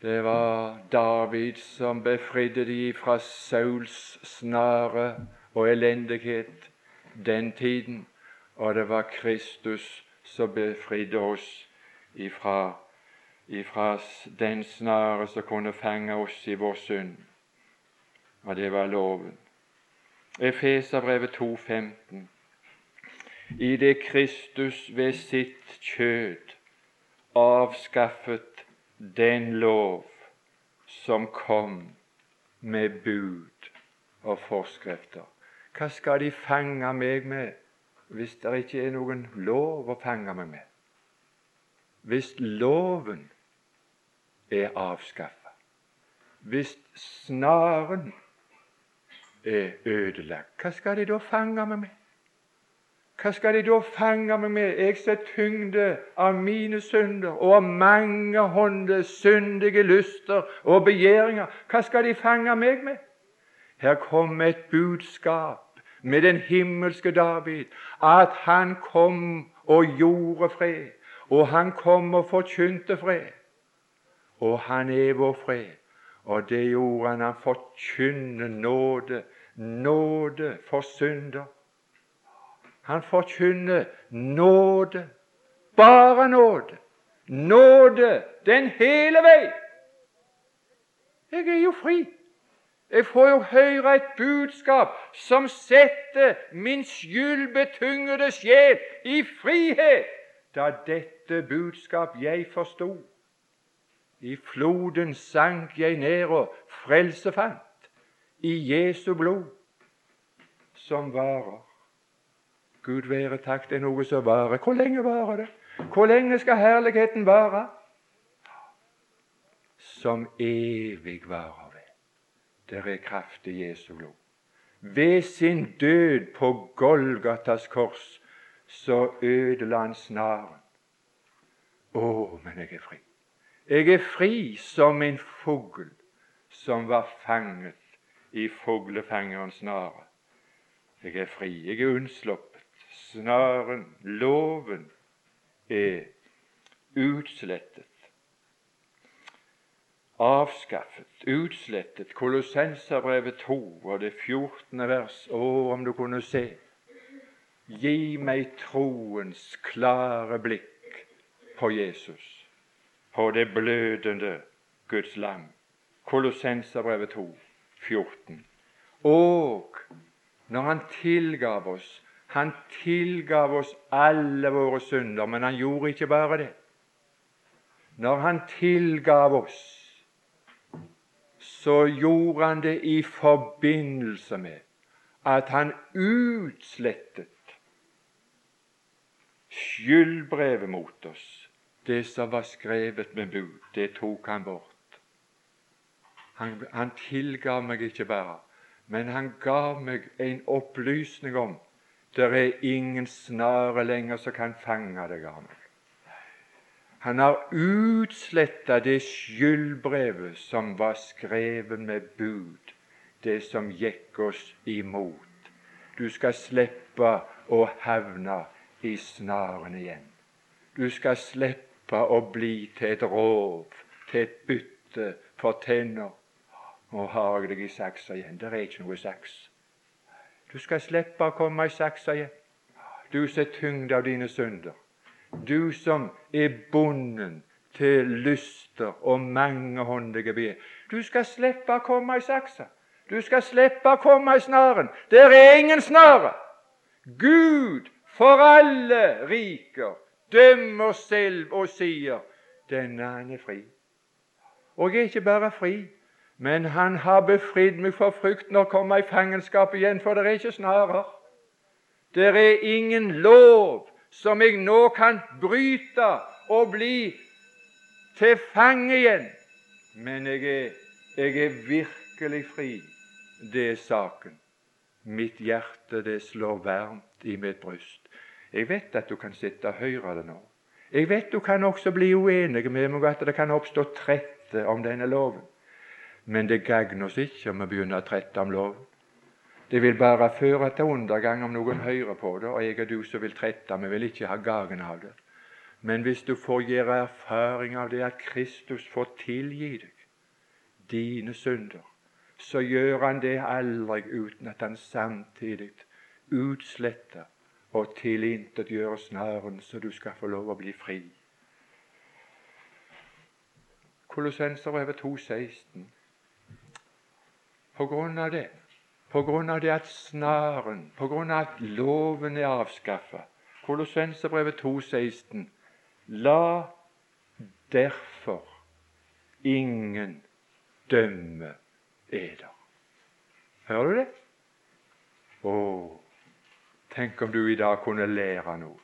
Det var David som befridde de fra Sauls snare og elendighet den tiden, og det var Kristus som befridde oss ifra, ifra den snare som kunne fange oss i vår synd, og det var loven. Efeserbrevet 2,15. I det Kristus ved sitt kjød avskaffet den lov som kom med bud og forskrifter. Hva skal de fange meg med hvis det ikke er noen lov å fange meg med? Hvis loven er avskaffa, hvis snaren er ødelagt, hva skal de da fange meg med? Hva skal de da fange meg med? Jeg ser tyngde av mine synder og av mange hånde syndige lyster og begjæringer. Hva skal de fange meg med? Her kom et budskap med den himmelske David, at han kom og gjorde fred, og han kom og forkynte fred. Og han er vår fred, og det gjorde han. Han forkynner nåde, nåde for synder han forkynner nåde. Bare nåde. Nåde den hele vei. Jeg er jo fri. Jeg får jo høre et budskap som setter min skyldbetyngede sjel i frihet. Da dette budskap jeg forsto, i floden sank jeg ned og frelse fant, i Jesu blod, som varer. Gud være takk, det er noe som varer. Hvor lenge varer det? Hvor lenge skal herligheten vare? Som evig varer ved. Der er kraft i Jesu blod. Ved sin død på Golgatas kors så ødela han snaren. Å, men jeg er fri. Jeg er fri som en fugl som var fanget i fuglefangerens snare. Jeg er fri. Jeg er unnsluppet snaren, loven, er utslettet. Avskaffet, utslettet. Kolossenserbrevet 2 og det 14. vers. Å, om du kunne se. Gi meg troens klare blikk på Jesus, på det blødende Guds lam. Kolossenserbrevet 2, 14. Og når Han tilgav oss han tilgav oss alle våre synder, men han gjorde ikke bare det. Når han tilgav oss, så gjorde han det i forbindelse med at han utslettet skyldbrevet mot oss Det som var skrevet med bud, det tok han bort. Han, han tilgav meg ikke bare, men han gav meg en opplysning om det er ingen snare lenger som kan fange deg av meg. Han har utsletta det skyldbrevet som var skrevet med bud, det som gikk oss imot. Du skal slippe å havne i snaren igjen. Du skal slippe å bli til et rov, til et bytte for tenner. Nå har jeg deg i saksa igjen. Det er ikke noe saks. Du skal slippe å komme i saksa. Du som er tyngd av dine synder. Du som er bonden til lyster og mangehåndige be. Du skal slippe å komme i saksa. Du skal slippe å komme i snaren. Der er ingen snare. Gud for alle riker dømmer selv og sier denne han er fri. Og jeg er ikke bare fri, men han har befridd meg for frykten å komme i fangenskap igjen, for det er ikke snarer. Det er ingen lov som jeg nå kan bryte og bli til fange igjen. Men jeg er, jeg er virkelig fri. Det er saken. Mitt hjerte, det slår varmt i mitt bryst. Jeg vet at du kan sitte og høre det nå. Jeg vet du kan også bli uenig med meg at det kan oppstå trette om denne loven. Men det gagner oss ikke om vi begynner å trette om loven. Det vil bare føre til undergang om noen hører på det, og jeg og du som vil trette, vi vil ikke ha gagen av det. Men hvis du får gjøre erfaring av det at Kristus får tilgi deg dine synder, så gjør han det aldri uten at han samtidig utsletter og tilintetgjør snaren, så du skal få lov å bli fri. Kolossenserbrevet 2,16. På grunn av det, på grunn av det at snaren, på grunn av at loven er avskaffa Kolossenserbrevet 2,16. La derfor ingen dømme eder. Hører du det? Å, Tenk om du i dag kunne lære noe.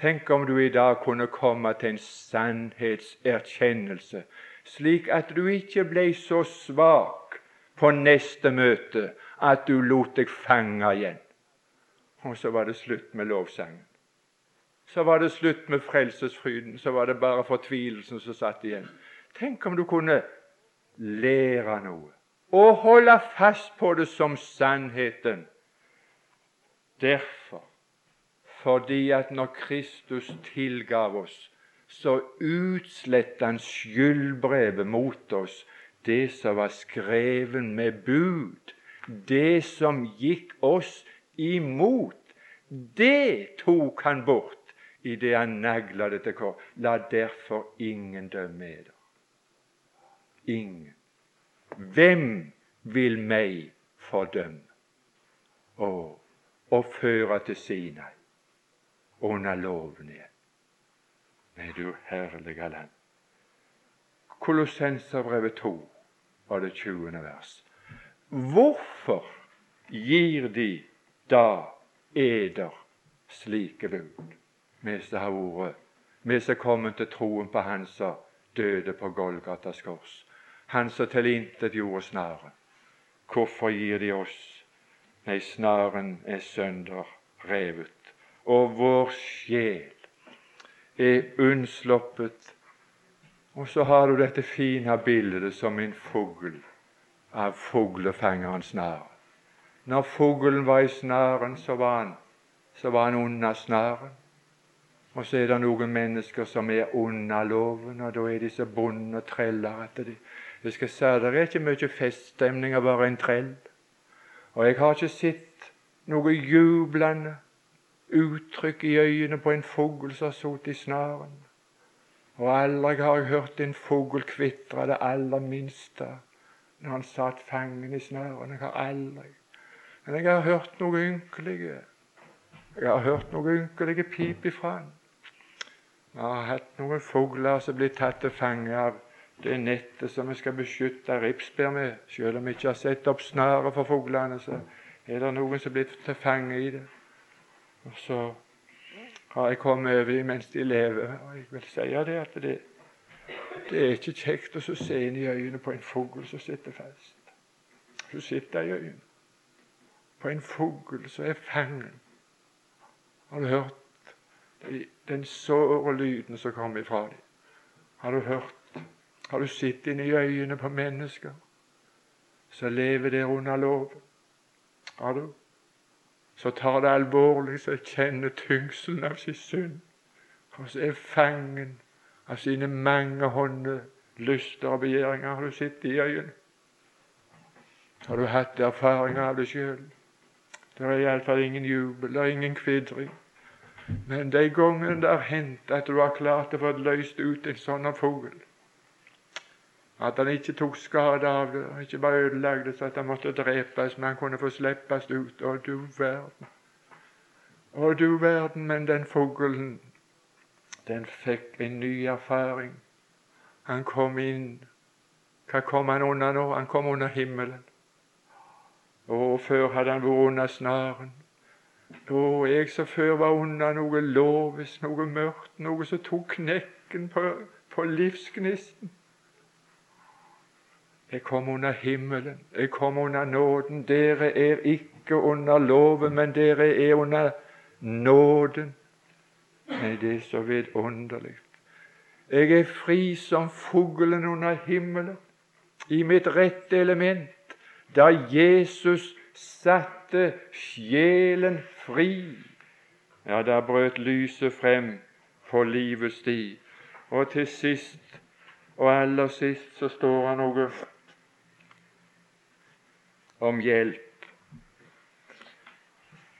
Tenk om du i dag kunne komme til en sannhetserkjennelse, slik at du ikke ble så svak på neste møte at du lot deg fange igjen. Og så var det slutt med lovsangen. Så var det slutt med frelsesfryden. Så var det bare fortvilelsen som satt igjen. Tenk om du kunne lære noe og holde fast på det som sannheten Derfor, fordi at når Kristus tilgav oss, så utsletta han skyldbrevet mot oss, det som var skreven med bud, det som gikk oss imot. Det tok han bort i det han nagla det til kors. La derfor ingen dømme eder. Ingen. Hvem vil meg fordømme? Å, og føre til Sinai under loven igjen. Nei, du herlige land. Kolossenserbrevet 2 var det 20. vers. Hvorfor gir de da eder slike bud, vi som har vært, vi som kommer til troen på Han som døde på Golgatas kors, Han som tilintetgjorde snaren? Hvorfor gir de oss Nei, snaren er sønder revet, og vår sjel er unnsluppet. Og så har du dette fine bildet som en fugl av fuglefangerens snare. Når fuglen var i snaren, så var han, så var han under snaren. Og så er det noen mennesker som er under loven, og da er de så bonde og treller at de Jeg skal si det er ikke mye feststemning av være en trell. Og jeg har ikke sett noe jublende uttrykk i øynene på en fugl som har sittet i snaren. Og aldri har jeg hørt en fugl kvitre det aller minste når han satt fangen i snøren. Jeg har aldri. Men jeg har hørt noe ynkelige. Jeg har hørt noe ynkelige pip ifra han. Jeg har hatt noen fugler som blir tatt til fange av det nettet som vi skal beskytte ripsbær med. Selv om vi ikke har satt opp snøret for fuglene, så er det noen som blitt til fange i det. Og så har jeg kommet over mens de lever. Og jeg vil si det at det, det er ikke kjekt å se inn i øynene på en fugl som sitter fast. Du sitter i øynene på en fugl som er fangen. Har du hørt den såre lyden som kommer ifra dem? Har du hørt Har du sett inn i øynene på mennesker som lever der under loven? Har du? Så tar det alvorlig, så jeg kjenner tyngselen av sin synd, og så er fangen av sine mange hånder, lyster og begjæringer. Har du sett i øynene? Har du hatt erfaringer av det sjøl? Det er iallfall ingen jubel, det er ingen kvidring. Men de gangene det har hendt at du har klart å få løst ut en sånn fugl At han ikke tok skade av det, ikke bare ødelagde så at han måtte drepes, men han kunne få slippes ut. Å, du verden. Å, du verden. Men den fuglen, den fikk en ny erfaring. Han kom inn Hva kom han unna nå? Han kom under himmelen. Og før hadde han vært under snaren. Og jeg som før var under noe lovisk, noe mørkt, noe som tok knekken på, på livsgnisten. Jeg kom under himmelen, jeg kom under nåden. Dere er ikke under loven, men dere er under nåden. Nei, det er så vidunderlig. Jeg er fri som fuglen under himmelen, i mitt rette element. Da Jesus satte sjelen fri. Ja, da brøt lyset frem på livets sti. Og til sist, og aller sist, så står han noe om hjelp.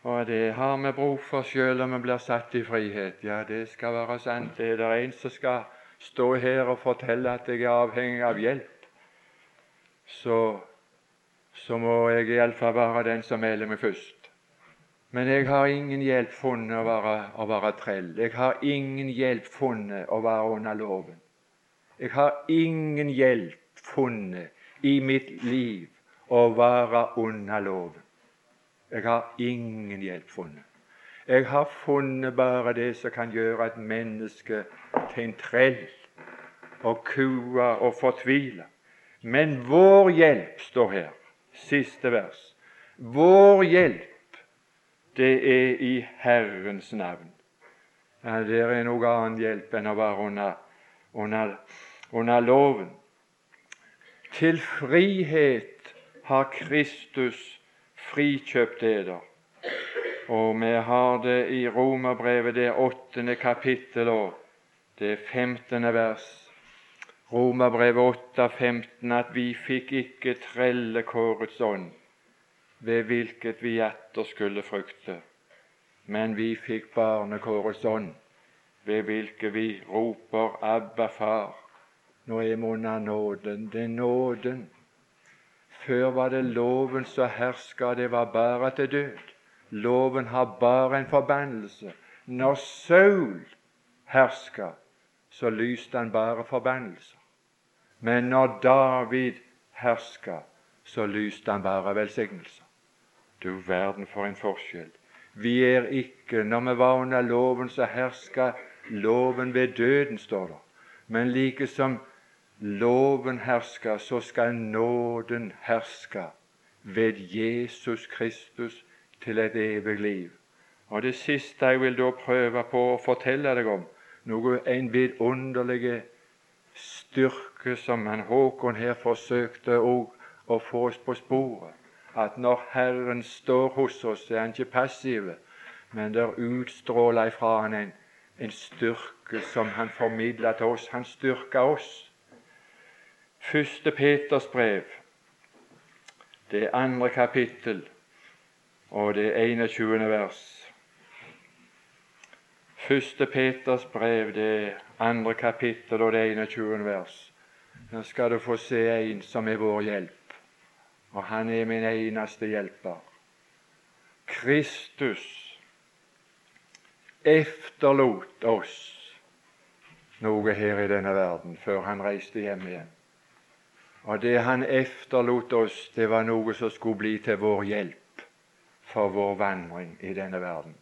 Og det har vi bruk for sjøl om vi blir satt i frihet. Ja, det skal være sant. Det er det en som skal stå her og fortelle at jeg er avhengig av hjelp, så så må jeg iallfall være den som melder meg først. Men jeg har ingen hjelp funnet å være, å være trell. Jeg har ingen hjelp funnet å være under loven. Jeg har ingen hjelp funnet i mitt liv å være under loven. Jeg har ingen hjelp funnet. Jeg har funnet bare det som kan gjøre et menneske til en trell og kua og fortvile. Men vår hjelp står her siste vers. Vår hjelp, det er i Herrens navn. Ja, Det er noe annen hjelp enn å være under, under, under loven. Til frihet har Kristus frikjøpt eder. Og vi har det i Romerbrevet, det åttende kapittel og det femtende vers. Romerbrevet 8,15 at vi fikk ikke trellekårets ånd, ved hvilket vi atter skulle frykte, men vi fikk barnekårets ånd, ved hvilket vi roper Abba, Far. Nå er vi nåden. Det er nåden. Før var det loven som herska, det var bare til død. Loven har bare en forbannelse. Når Saul herska, så lyste han bare forbannelser. Men når David herska, så lyste han bare velsignelser. Du verden for en forskjell. Vi er ikke, når vi var under loven, så herska loven ved døden, står det. Men like som loven herske, så skal nåden herske ved Jesus Kristus til et evig liv. Og Det siste jeg vil da prøve på å fortelle deg om, noe en vidunderlig styrke som han Håkon her forsøkte å få oss på sporet. At når Herren står hos oss, er han ikke passiv, men der utstråler ifra han en, en styrke som han formidler til oss. Han styrker oss. Første Peters brev, det andre kapittel og det 21. vers. Første Peters brev, det andre kapittel og det 21. vers. Nå skal du få se en som er vår hjelp, og han er min eneste hjelper. Kristus efterlot oss noe her i denne verden før han reiste hjem igjen. Og det han efterlot oss, det var noe som skulle bli til vår hjelp for vår vandring i denne verden.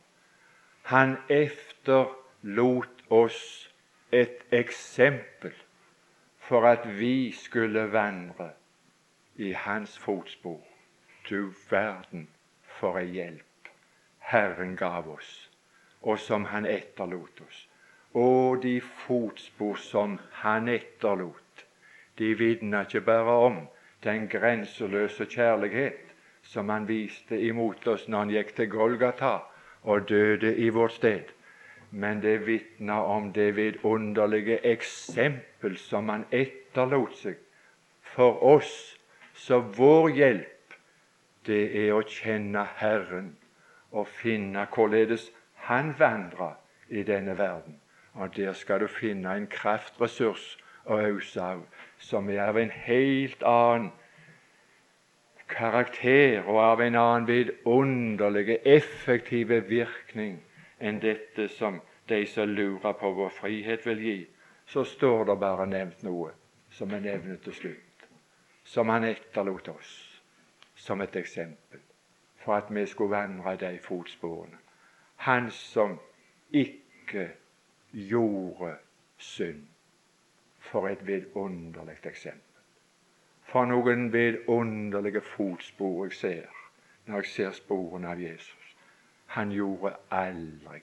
Han efterlot oss et eksempel for at vi skulle vandre i hans fotspor. Du verden for ei hjelp Herren gav oss, og som Han etterlot oss. Og de fotspor som Han etterlot, de vitner ikke bare om den grenseløse kjærlighet som Han viste imot oss når Han gikk til Golgata og døde i vårt sted, men det vitner om det vidunderlige eksempel som Han etterlot seg for oss. Så vår hjelp, det er å kjenne Herren og finne hvorledes Han vandrer i denne verden. Og der skal du finne en kraftressurs å øse av, som er av en helt annen karakter og av en annen vidunderlig, effektive virkning enn dette som de som lurer på vår frihet, vil gi, så står det bare nevnt noe som er nevnt til slutt, som han etterlot oss som et eksempel for at vi skulle vandre de fotsporene. Han som ikke gjorde synd. For et vidunderlig eksempel. For noen vidunderlige fotspor jeg ser når jeg ser sporene av Jesus. Han gjorde aldri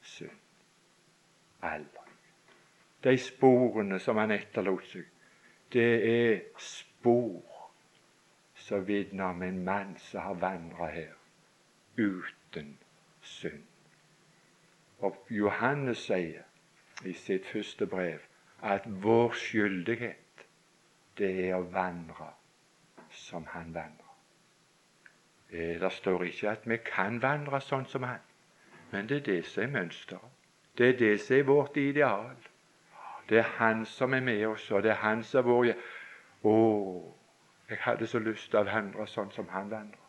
synd. Aldri. De sporene som han etterlot seg, det er spor som vitner om en mann som har vandra her uten synd. Og Johannes sier i sitt første brev at vår skyldighet det er å vandre som han vandrer. Eh, det står ikke at vi kan vandre sånn som han, men det er det som er mønsteret. Det er det som er vårt ideal. Det er Han som er med oss, og det er Han som er vår Å, jeg hadde så lyst til å vandre sånn som han vandrer.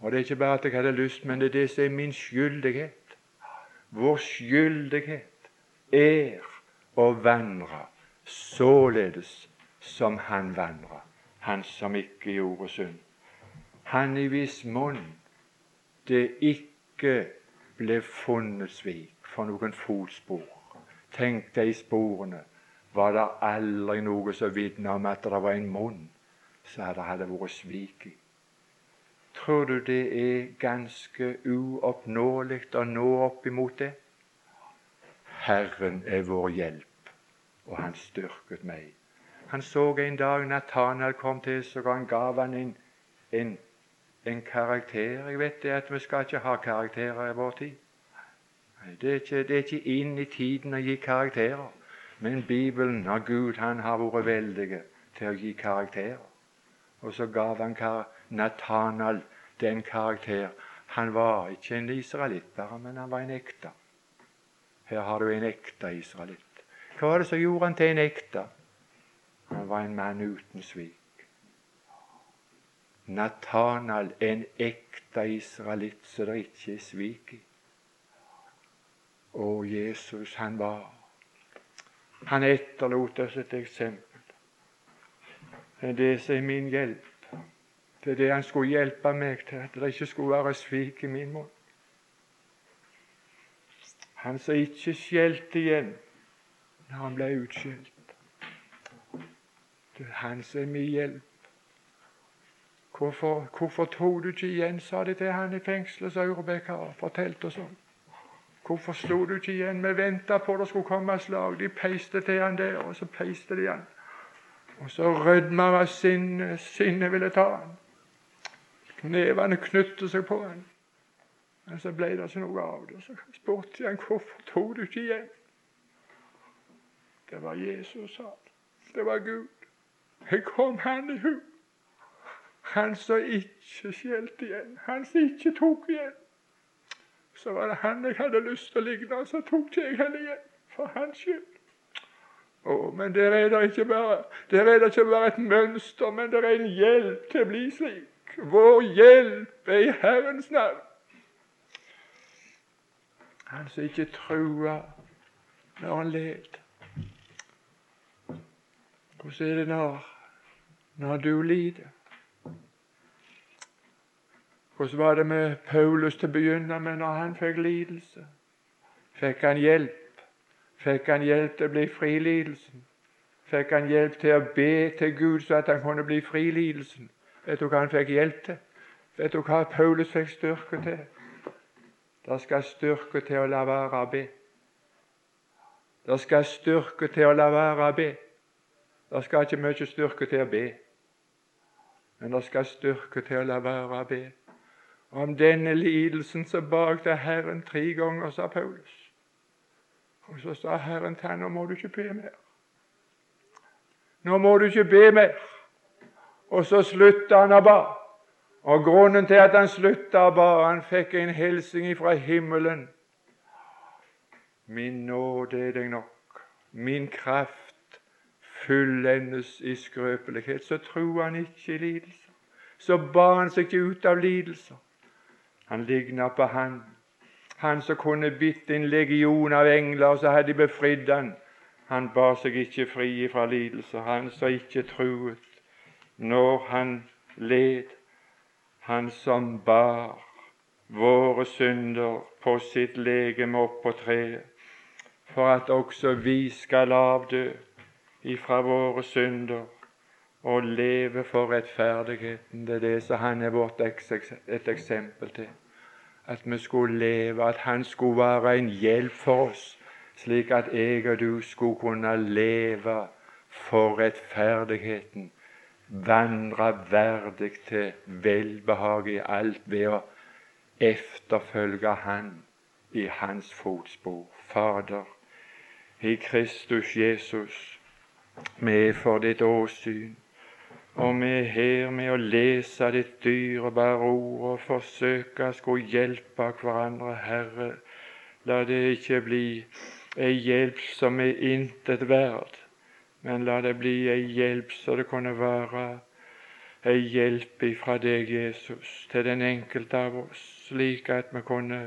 Og det er ikke bare at jeg hadde lyst, men det er det som er min skyldighet. Vår skyldighet er å vandre således som han vandra, han som ikke gjorde synd. Han i viss munn det ikke ble funnet svik for noen fotspor. Tenk deg sporene. Var det aldri noe som vitna om at det var en munn som det hadde vært svik i? Tror du det er ganske uoppnåelig å nå opp imot det? Herren er vår hjelp, og han styrket meg. Han så en dag Nathanael kom til så han gav han en, en, en, karakter. Jeg vet det at vi skal ikke ha karakterer i vår tid. Det er, ikke, det er ikke inn i tiden å gi karakterer. Men Bibelen av Gud han har vært veldig til å gi karakterer. Og så gav han Nathanael den karakter. Han var ikke en israelitt men han var en ekte. Her har du en ekte israelitt. Hva var det som gjorde han til en ekte? Han var en mann uten svik. Nathanael, en ekte israelitt så det ikke er svik i. Og Jesus, han var Han etterlot oss et eksempel. Det er det som er min hjelp. Det er det han skulle hjelpe meg til, at det ikke skulle være svik i min munn. Han som ikke skjelte igjen når han ble utskjelt. Det han som er min hjelp. Hvorfor, hvorfor tok du ikke igjen, sa de til han i fengselet, sa Aurebekk har fortalt oss om. Hvorfor slo du ikke igjen? Vi venta på det skulle komme slag. De peiste til han der, og så peiste de han. Og så rødma han av sinne. Sinnet ville ta han. Knevene knyttet seg på han. Men så ble det ikke noe av det. Så spurte jeg hvorfor tok du ikke igjen. Det var Jesus, sa han. Det var Gud. Jeg kom han i hu. Han som ikke skjelte igjen, han som ikke tok igjen. Så var det han jeg hadde lyst til å ligne, så tok ikke jeg henne igjen. For hans skyld. Å, men der er det ikke bare der er det ikke bare et mønster, men det er en hjelp til å bli slik. Vår hjelp er i Herrens navn. Han som ikke trua når han led. Hvordan er det når når du lider. Hvordan var det med Paulus til å begynne med når han fikk lidelse? fikk han hjelp. Fikk han hjelp til å bli fri lidelsen. Fikk han hjelp til å be til Gud så at han kunne bli fri lidelsen. Vet du hva han fikk hjelp til? Vet du hva Paulus fikk styrke til? Det skal styrke til å la være å be. Det skal styrke til å la være å be. Det skal ikke mye styrke til å be, men det skal styrke til å la være å be. Om denne lidelsen så bakte Herren tre ganger, sa Paulus. Og så sa Herren til ham, nå må du ikke be mer. Nå må du ikke be mer. Og så slutta han å ba. Og grunnen til at han slutta bare ba, han fikk en hilsen fra himmelen. Min nåde er deg nok. Min kraft fullendes i skrøpelighet. Så tror han ikke i lidelser. Så ba han seg ikke ut av lidelser. Han ligna på han. Han som kunne bitt en legion av engler, og så hadde de befridd han. Han bar seg ikke fri fra lidelser. Han som ikke truet når han led. Han som bar våre synder på sitt legeme opp på treet, for at også vi skal avdø ifra våre synder og leve for rettferdigheten. Det er det som han er vårt et eksempel til. At vi skulle leve, at han skulle være en hjelp for oss, slik at jeg og du skulle kunne leve for rettferdigheten. Vandre verdig til velbehag i alt ved å efterfølge Han i Hans fotspor. Fader, i Kristus Jesus, vi er for ditt åsyn. Og vi er her med å lese ditt dyrebare ord og forsøke å skulle hjelpe hverandre, Herre. La det ikke bli ei hjelp som er intet verd, men la det bli ei hjelp så det kunne være ei hjelp ifra deg, Jesus, til den enkelte av oss, slik at vi kunne